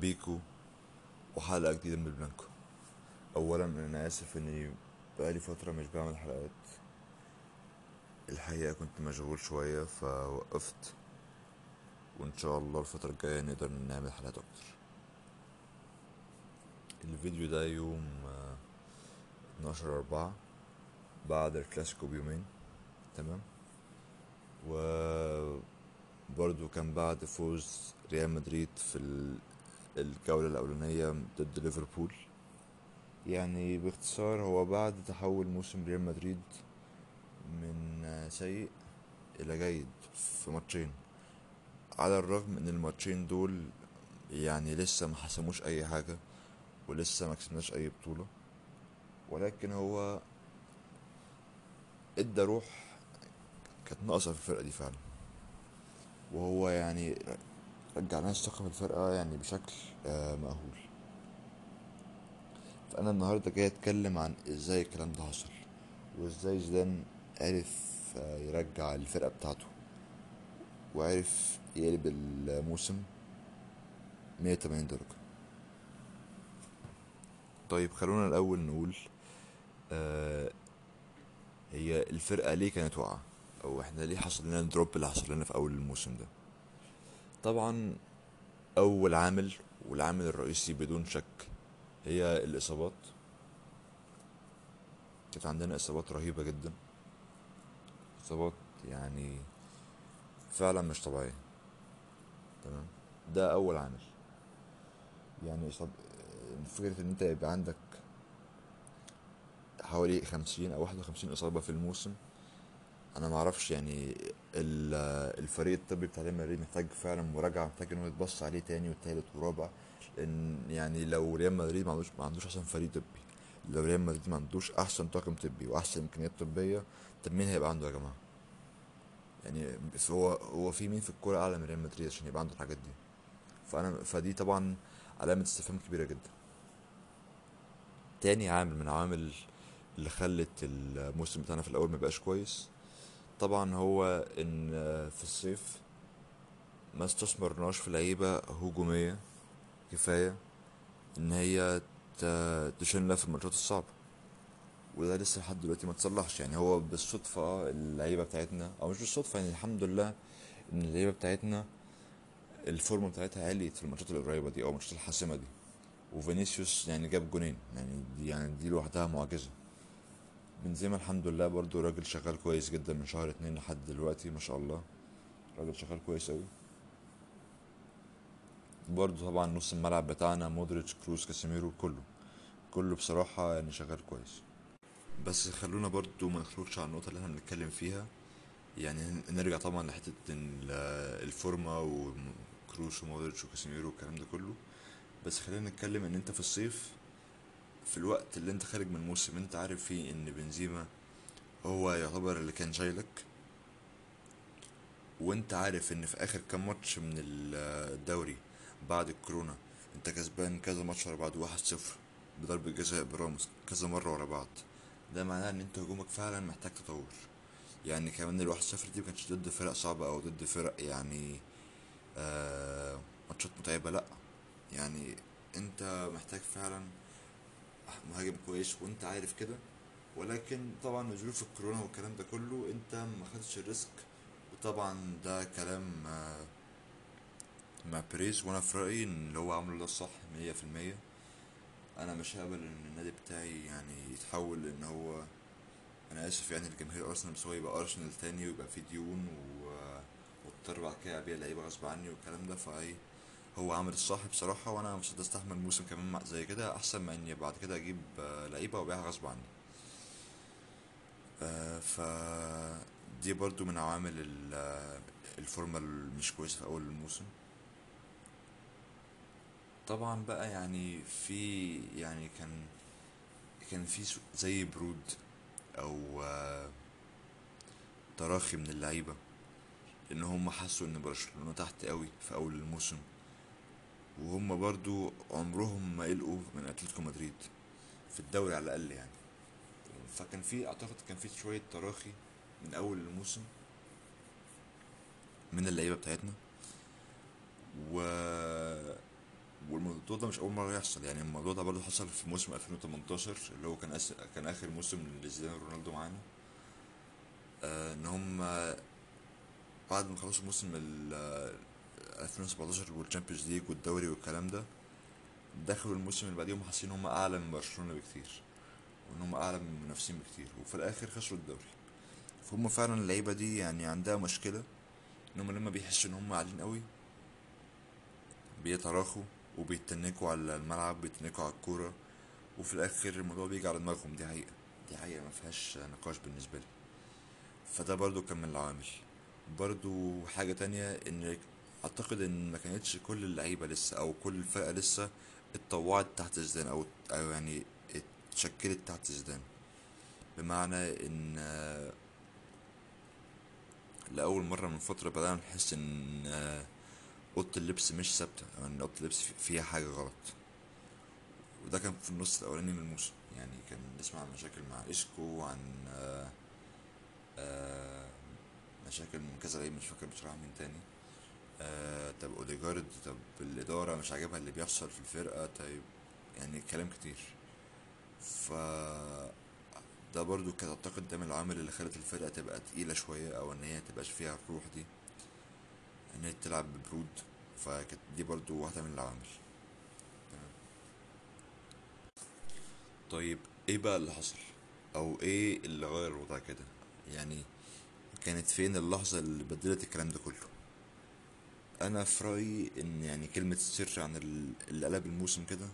بيكو وحلقة جديدة من البلانكو أولا أنا آسف إني بقالي فترة مش بعمل حلقات. الحقيقة كنت مشغول شوية فوقفت. وإن شاء الله الفترة الجاية نقدر نعمل حلقات أكتر. الفيديو ده يوم آه، 12 أربعة بعد الكلاسيكو بيومين. تمام؟ و برضو كان بعد فوز ريال مدريد في الجولة الأولانية ضد ليفربول. يعني باختصار هو بعد تحول موسم ريال مدريد من سيء إلى جيد في ماتشين. على الرغم إن الماتشين دول يعني لسه ما حسموش أي حاجة ولسه ما كسبناش أي بطولة ولكن هو إدى روح كانت ناقصة في الفرقة دي فعلا. وهو يعني رجع لنا الثقة في الفرقة يعني بشكل آه، مأهول. فأنا النهاردة جاي أتكلم عن إزاي الكلام ده حصل وإزاي زيدان عرف آه، يرجع الفرقة بتاعته وعرف يقلب الموسم 180 درجة. طيب خلونا الأول نقول آه هي الفرقة ليه كانت واقعة؟ أو إحنا ليه حصل لنا الدروب اللي حصل لنا في أول الموسم ده؟ طبعا أول عامل والعامل الرئيسي بدون شك هي الإصابات. كانت عندنا إصابات رهيبة جدا. إصابات يعني فعلا مش طبيعية. تمام؟ ده أول عامل. يعني إصاب فكرة إن أنت يبقى عندك حوالي خمسين أو واحد وخمسين إصابة في الموسم أنا معرفش يعني ال- الفريق الطبي بتاع ريال مدريد محتاج فعلا مراجعة محتاج إنه يتبص عليه تاني والتالت ورابع لأن يعني لو ريال مدريد ما عندوش ما عندوش أحسن فريق طبي لو ريال مدريد ما عندوش أحسن طاقم طبي وأحسن إمكانيات طبية طب مين هيبقى عنده يا جماعة؟ يعني بس هو هو في مين في الكورة أعلى من ريال مدريد عشان يبقى عنده الحاجات دي فأنا فدي طبعا علامة استفهام كبيرة جدا تاني عامل من العوامل اللي خلت الموسم بتاعنا في الأول مبقاش كويس طبعا هو إن في الصيف ما استثمرناش في لعيبة هجومية كفاية إن هي تشيلنا في الماتشات الصعبة. وده لسه لحد دلوقتي ما تصلحش يعني هو بالصدفة اللعيبة بتاعتنا أو مش بالصدفة يعني الحمد لله إن اللعيبة بتاعتنا الفورمة بتاعتها عليت في الماتشات القريبة دي أو الماتشات الحاسمة دي. وفينيسيوس يعني جاب جوانين يعني دي يعني دي لوحدها معجزة. بنزيما الحمد لله برضو راجل شغال كويس جدا من شهر اتنين لحد دلوقتي ما شاء الله. راجل شغال كويس أوي. برضو طبعا نص الملعب بتاعنا مودريتش كروس كاسيميرو كله. كله بصراحة يعني شغال كويس. بس خلونا برضو ما نخرجش عن النقطة اللي إحنا بنتكلم فيها. يعني نرجع طبعا لحتة ال- الفورمة وكروس ومودريتش وكاسيميرو والكلام ده كله. بس خلينا نتكلم إن أنت في الصيف في الوقت اللي انت خارج من الموسم انت عارف فيه ان بنزيما هو يعتبر اللي كان شايلك. وانت عارف ان في آخر كام ماتش من ال- الدوري بعد الكورونا انت كسبان كذا ماتش ورا بعض واحد صفر بضربة جزاء براموس كذا مرة ورا بعض. ده معناه ان انت هجومك فعلا محتاج تطور. يعني كمان الواحد صفر دي مكانتش ضد فرق صعبة أو ضد فرق يعني آه ماتشات متعبة لأ. يعني انت محتاج فعلا مهاجم كويس وأنت عارف كده. ولكن طبعا ظروف الكورونا والكلام ده كله أنت ما خدتش الريسك. وطبعا ده كلام آه، مع بريز وأنا في رأيي إن اللي هو عامله ده الصح مية في المية. أنا مش هقبل إن النادي بتاعي يعني يتحول ان هو أنا آسف يعني لجماهير أرسنال بس هو يبقى أرسنال تاني ويبقى فيه ديون و واضطر بعد كده ابيع لعيبة غصب عني والكلام ده. فايه هو عامل الصح بصراحه وأنا مش هقدر أستحمل موسم كمان زي كده. أحسن ما إني بعد كده أجيب آه، لعيبة وأبيعها غصب عني. آه، ف دي برضو من عوامل آه، الفورمة المش كويسة في أول الموسم. طبعا بقى يعني في يعني كان كان في زي برود آه، تراخي من اللعيبة إن هم حسوا إن برشلونة تحت قوي في أول الموسم. وهم برضو عمرهم ما قلقوا من أتلتيكو مدريد في الدوري على الأقل يعني. فكان في أعتقد كان في شوية تراخي من أول الموسم من اللعيبة بتاعتنا. و والموضوع ده مش أول مرة يحصل يعني. الموضوع ده برضه حصل في موسم 2018 اللي هو كان أس... كان آخر موسم لزيدان ورونالدو معانا. آه إن هم بعد ما خلصوا موسم ال 2017 وال Champions League والدوري والكلام ده دخلوا الموسم اللي بعديهم حاسين هم أعلى من برشلونة بكتير وإن هم أعلى من المنافسين بكتير وفي الآخر خسروا الدوري. فهم فعلا اللعيبة دي يعني عندها مشكلة إن هم لما بيحسوا إن هم عاليين قوي بيتراخوا وبيتنكوا على الملعب بيتنكوا على الكورة وفي الآخر الموضوع بيجي على دماغهم. دي حقيقة دي حقيقة ما فيهاش نقاش بالنسبة لي. فده برضو كان من العوامل. برضو حاجة تانية إن أعتقد إن ما كانتش كل اللعيبة لسه أو كل الفرقة لسه اتطوعت تحت زيدان أو يعني اتشكلت تحت زيدان. بمعنى إن لأول مرة من فترة بدأنا نحس إن أوضة اللبس مش ثابتة أو إن أوضة اللبس في- فيها حاجة غلط. وده كان في النص الأولاني من الموسم. يعني كان نسمع عن مشاكل مع اسكو وعن آه، آه، مشاكل من كذا لعيب مش فاكر بصراحة مين تاني. آه، طب اوديجارد طب الإدارة مش عاجبها اللي بيحصل في الفرقة طيب يعني كلام كتير. ف ده برضو كان أعتقد ده من العوامل اللي خلت الفرقة تبقى تقيلة شوية أو إن هي متبقاش فيها الروح دي إن هي تلعب ببرود. فكانت دي برضو واحدة من العوامل. طيب إيه بقى اللي حصل؟ أو إيه اللي غير الوضع كده؟ يعني كانت فين اللحظة اللي بدلت الكلام ده كله؟ أنا في رأيي إن يعني كلمة السر عن ال- اللي قلب الموسم كده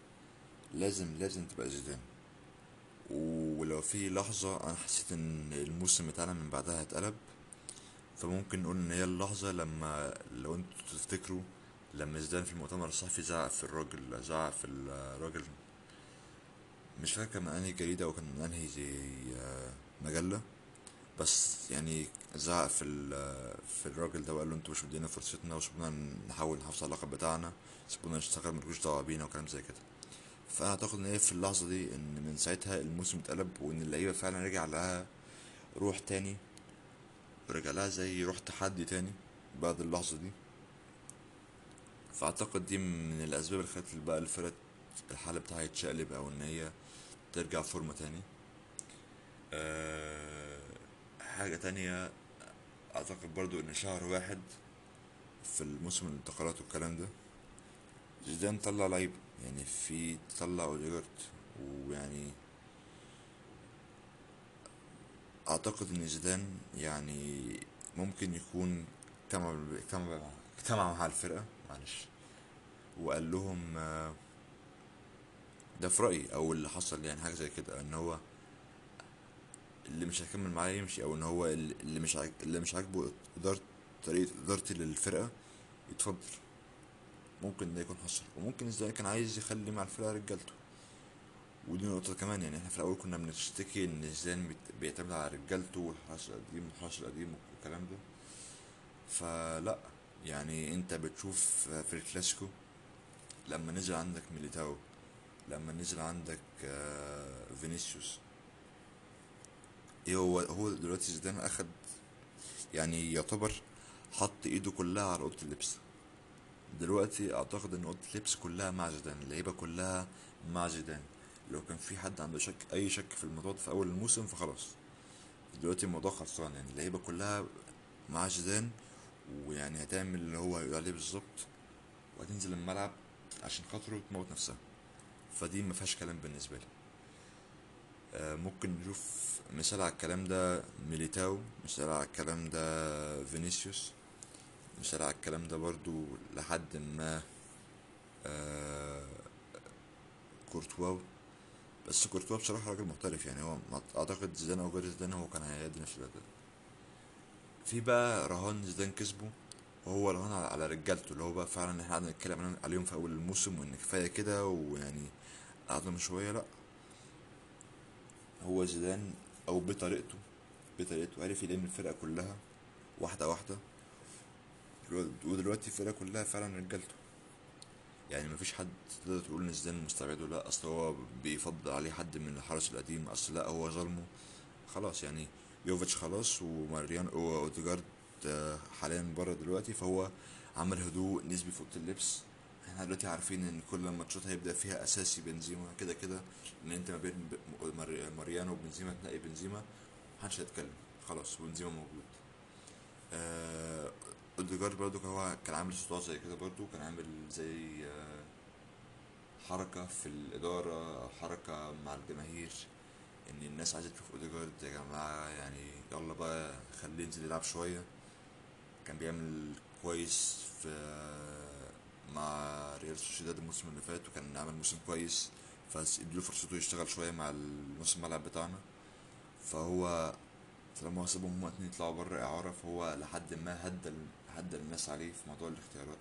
لازم لازم تبقى زيدان. ولو في لحظة أنا حسيت إن الموسم بتاعنا من بعدها هيتقلب فممكن نقول إن هي اللحظة لما لو أنتوا تفتكروا لما زيدان في المؤتمر الصحفي زعق في الراجل زعق في الراجل مش فاكر من أنهي جريدة أو كان من أنهي زي آه، مجلة. بس يعني زعق في في الراجل ده وقال له أنتوا مش مدينا فرصتنا وسيبونا نحاول نحافظ على اللقب بتاعنا سيبونا نشتغل ملكوش دعوة بينا وكلام زي كده. فانا اعتقد إن هي في اللحظة دي إن من ساعتها الموسم اتقلب وإن اللعيبة فعلا رجع لها روح تاني ورجع لها زي روح تحدي تاني بعد اللحظة دي. فأعتقد دي من الأسباب اللي خلت بقى الفرقة الحالة بتاعها يتشقلب أو إن هي ترجع فورمة تاني. أه حاجة تانية أعتقد برضو إن شهر واحد في الموسم الانتقالات والكلام ده زيدان طلع لعيبه يعني في طلع أوديجارد ويعني أعتقد إن زيدان يعني ممكن يكون اجتمع اجتمع اجتمع مع الفرقة معلش وقال لهم آه، ده في رأيي أو اللي حصل يعني حاجة زي كده إن هو اللي مش هيكمل معايا يمشي أو إن هو اللي مش عاج... اللي مش عاجبه إدارة طريقة ادارتي للفرقه يتفضل. ممكن ده يكون حصل وممكن إزاي كان عايز يخلي مع الفرقة رجالته. ودي نقطة كمان يعني إحنا في الأول كنا بنشتكي إن زيدان بيعتمد على رجالته والحرس القديم والحرس القديم والكلام ده. فلا يعني أنت بتشوف في الكلاسيكو لما نزل عندك ميليتاو لما نزل عندك آه، فينيسيوس هو؟ هو دلوقتي زيدان أخد يعني يعتبر حط إيده كلها على أوضة اللبس. دلوقتي أعتقد إن أوضة اللبس كلها مع زيدان اللعيبة كلها مع زيدان. لو كان في حد عنده شك أي شك في الموضوع في أول الموسم فخلاص. دلوقتي الموضوع خلصان يعني اللعيبة كلها مع زيدان ويعني هتعمل اللي هو هيقول عليه بالظبط وهتنزل الملعب عشان خاطره تموت نفسها. فدي ما فيهاش كلام بالنسبة لي. ممكن نشوف مثال على الكلام ده ميليتاو مثال على الكلام ده فينيسيوس مثال على الكلام ده برضو لحد ما آه، كورتوا. بس كورتوا بصراحة راجل محترف يعني هو أعتقد زيدان أو غير زيدان هو كان هيأدي نفس الأداء في بقى رهان زيدان كسبه وهو رهان على رجالته اللي هو بقى فعلا إحنا قعدنا نتكلم عليهم- في أول الموسم وإن كفاية كده ويعني قعدنا شوية لأ. هو زيدان أو بطريقته بطريقته عرف يلم الفرقة كلها واحدة واحدة. ودلوقتي الفرقة كلها فعلا رجالته. يعني مفيش حد تقدر تقول إن زيدان مستبعده. لا أصل هو بيفضل عليه حد من الحرس القديم. أصل لا هو ظلمه. خلاص يعني يوفيتش خلاص وماريان وأوديجارد آه، حاليا بره دلوقتي. فهو عمل هدوء نسبي في أوضة اللبس. إحنا دلوقتي عارفين ان كل الماتشات هيبدأ فيها أساسي بنزيما. كده كده إن انت ما بين ماريانو وبنزيما تلاقي بنزيما محدش هيتكلم. خلاص بنزيما موجود. آه، أوديجارد برضو هو كان عامل سوط زي كده برضو. كان عامل زي آه، حركة في الإدارة أو حركة مع الجماهير إن الناس عايزة تشوف أوديجارد. يا جماعة يعني يلا بقى خليه ينزل يلعب شوية. كان بيعمل كويس في مع ريال سوسيداد الموسم اللي فات وكان عامل موسم كويس فاديله فرصته يشتغل شوية مع نص الملعب بتاعنا. فهو طالما سابهم هما اتنين يطلعوا بره إعارة فهو لحد ما هدى هدى الناس عليه في موضوع الاختيارات.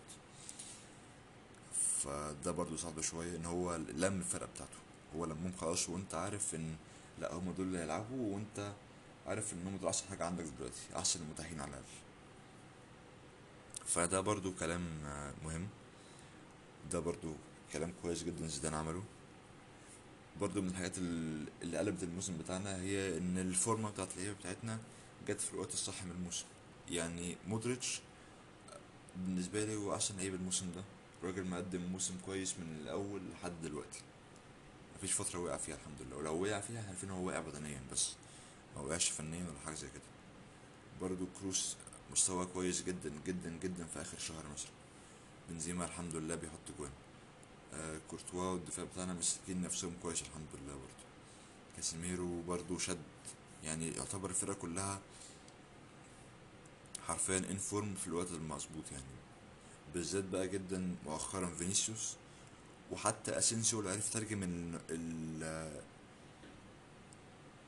فده برضو صعب شوية إن هو لم الفرقة بتاعته. هو لمهم خلاص وأنت عارف إن لا هم دول اللي هيلعبوا وأنت عارف إن هم دول أحسن حاجة عندك دلوقتي أحسن المتاحين على الأقل. فده برضو كلام مهم. ده برضو كلام كويس جدا زيدان عمله. برضو من الحاجات ال- اللي قلبت الموسم بتاعنا هي إن الفورمة بتاعت اللعيبة بتاعتنا جت في الوقت الصح من الموسم. يعني مودريتش بالنسبة لي هو أحسن لعيب الموسم ده. الراجل مقدم موسم كويس من الأول لحد دلوقتي. مفيش فترة وقع فيها الحمد لله. ولو وقع فيها عارفين هو وقع بدنيا بس. ما وقعش فنيا ولا حاجة زي كده. برضو كروس مستوى كويس جدا جدا جدا في آخر شهر مثلا. بنزيما الحمد لله بيحط جوان. آه كورتوا والدفاع بتاعنا ماسكين نفسهم كويس الحمد لله برضو كاسيميرو برضو شد يعني يعتبر الفرقة كلها حرفيا in form في الوقت المظبوط يعني. بالذات بقى جدا مؤخرا فينيسيوس وحتى أسينسيو اللي عرف يترجم ال- ال-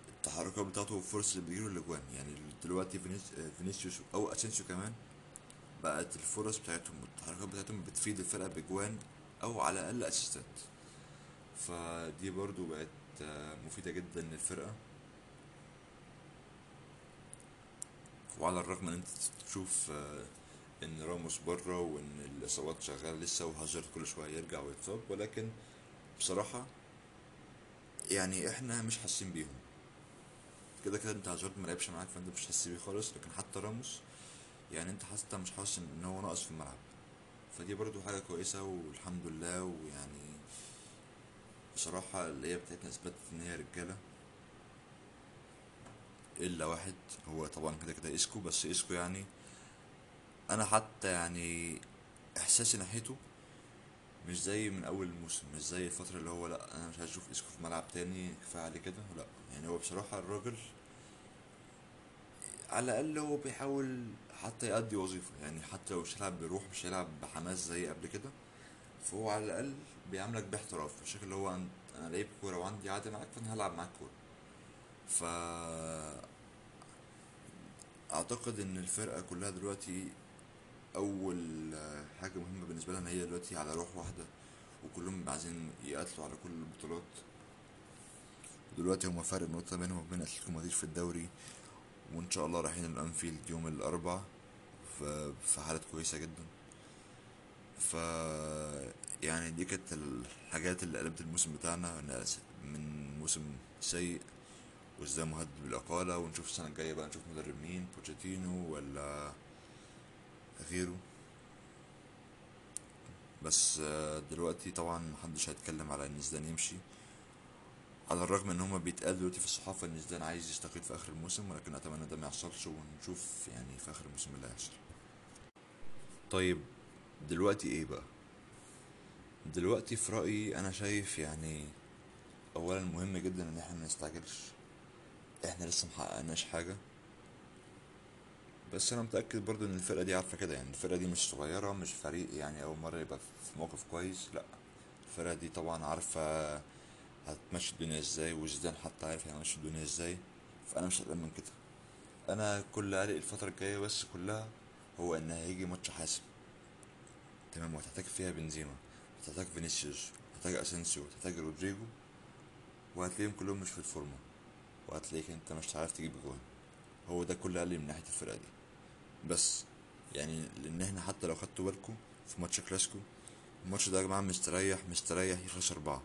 التحركات بتاعته والفرص اللي بيجيله الاجوان يعني دلوقتي فينيس- فينيسيوس أو أسينسيو كمان بقت الفرص بتاعتهم والتحركات بتاعتهم بتفيد الفرقة بجوان أو على الأقل أسيستات. فدي برضو بقت مفيدة جدا للفرقة. وعلى الرغم إن أنت تشوف إن راموس بره وإن الإصابات شغالة لسه وهاجرد كل شوية يرجع ويتصاب ولكن بصراحة يعني إحنا مش حاسين بيهم. كده كده أنت ما لعبش معاك فأنت مش حاسس بيه خالص لكن حتى راموس يعني انت حتى مش حاسس إن هو ناقص في الملعب. فدي برضو حاجة كويسة والحمد لله ويعني بصراحة اللي هي بتاعتنا اثبتت إن هي رجالة. إلا واحد هو طبعا كده كده اسكو بس اسكو يعني أنا حتى يعني احساسي ناحيته مش زي من أول الموسم مش زي الفترة اللي هو لأ أنا مش أشوف اسكو في ملعب تاني كفاية عليه كده لأ. يعني هو بصراحة الراجل على الأقل هو بيحاول حتى يأدي وظيفة يعني حتى لو مش هيلعب بروح مش هيلعب بحماس زي قبل كده فهو على الأقل بيعاملك باحتراف بالشكل اللي هو أنا لعيب كورة وعندي عادة معاك فأنا هلعب معاك كورة. ف أعتقد إن الفرقة كلها دلوقتي أول آه، حاجة مهمة بالنسبة لها إن هي دلوقتي على روح واحدة وكلهم عايزين يقاتلوا على كل البطولات. دلوقتي هما فرق نقطة بينهم وبين أتلتيكو مدريد في الدوري. وإن شاء الله رايحين الأنفيلد يوم الأربعاء في حالات كويسة جدا. ف يعني دي كانت الحاجات اللي قلبت الموسم بتاعنا من موسم سيء وإزاي مهدد بالإقالة ونشوف السنة الجاية بقى نشوف مدرب مين بوتشيتينو ولا غيره بس دلوقتي طبعا محدش هيتكلم على إن زيدان يمشي. على الرغم إن هما بيتقال دلوقتي في الصحافة إن زيدان عايز يستقيل في آخر الموسم ولكن أتمنى ده ما يحصلش ونشوف يعني في آخر الموسم اللي هيحصل. طيب دلوقتي إيه بقى؟ دلوقتي في رأيي أنا شايف يعني اولا مهم جدا إن إحنا ما نستعجلش. إحنا لسه محققناش حاجة. بس أنا متأكد برضو إن الفرقة دي عارفة كده يعني الفرقة دي مش صغيرة مش فريق يعني أول مرة يبقى في موقف كويس لأ. الفرقة دي طبعا عارفة هتمشي الدنيا إزاي وزيدان حتى عارف هيمشي الدنيا إزاي فأنا مش قلقان من كده. أنا كل قلق الفترة الجاية بس كلها هو إن هيجي ماتش حاسم. تمام؟ وهتحتاج فيها بنزيما هتحتاج فينيسيوس هتحتاج أسينسيو هتحتاج رودريجو وهتلاقيهم كلهم مش في الفورمة. وهتلاقيك أنت مش عارف تجيب جوان. هو ده كل قلقي من ناحية الفرقة دي. بس يعني لأن إحنا حتى لو خدتوا بالكم في ماتش كلاسيكو الماتش ده يا جماعة مستريح مستريح يخلص أربعة.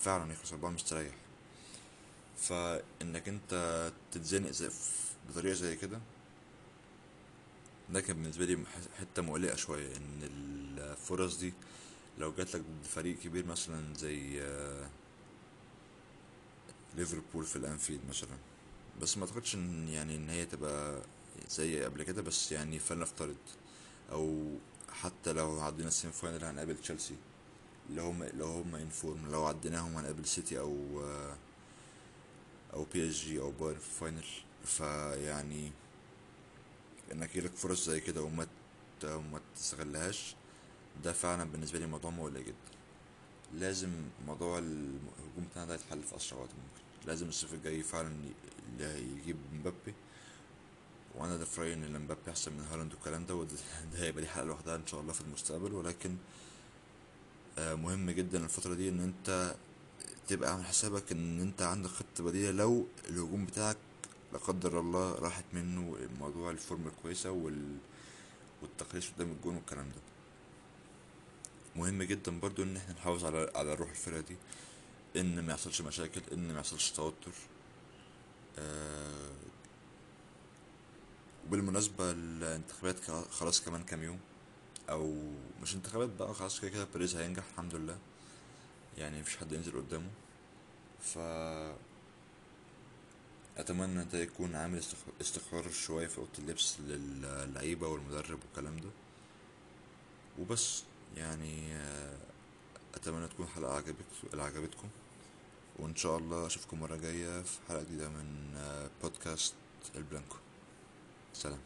فعلا يخلص أربعة مستريح. فإنك أنت تتزنق بطريقة زي كده ده كان بالنسبة لي حتة مقلقة شوية. إن الفرص دي لو جاتلك ضد فريق كبير مثلا زي ليفربول في الأنفيلد مثلا. بس ما أعتقدش إن يعني إن هي تبقى زي قبل كده بس يعني فلنفترض. أو حتى لو عدينا ال semi final هنقابل تشيلسي. لو هم لو هم in form لو عديناهم هنقابل سيتي أو أو PSG أو بايرن في ال final. فيعني إنك يجيلك فرص زي كده وما وما تستغلهاش ده فعلا بالنسبة لي موضوع مقلق جدا. لازم موضوع الهجوم بتاعنا ده يتحل في أسرع وقت ممكن. لازم الصيف الجاي فعلا ي- ي- يجيب مبابي. وأنا ده في رايي إن مبابي أحسن من هالاند والكلام ده وده ده هيبقى دي حلقه لوحدها إن شاء الله في المستقبل. ولكن مهم جدا الفترة دي إن أنت تبقى عامل حسابك إن أنت عندك خطة بديلة لو الهجوم بتاعك لا قدر الله راحت منه موضوع الفورم الكويسه وال... والتقليص قدام الجون والكلام ده. مهم جدا برضو إن إحنا نحافظ على على روح الفرقة دي إن ما يحصلش مشاكل إن ما يحصلش توتر. آه وبالمناسبة الانتخابات خلاص كمان كام يوم. أو مش انتخابات بقى خلاص كده كده بيريز هينجح الحمد لله. يعني مفيش حد ينزل قدامه. ف أتمنى ده يكون عامل استق- استقرار شوية في أوضة اللبس للعيبة والمدرب والكلام ده. وبس يعني أتمنى تكون حلقة عجبت عجبتكم. وإن شاء الله أشوفكم مرة جاية في حلقة جديدة من آه، بودكاست البلانكو. سلام.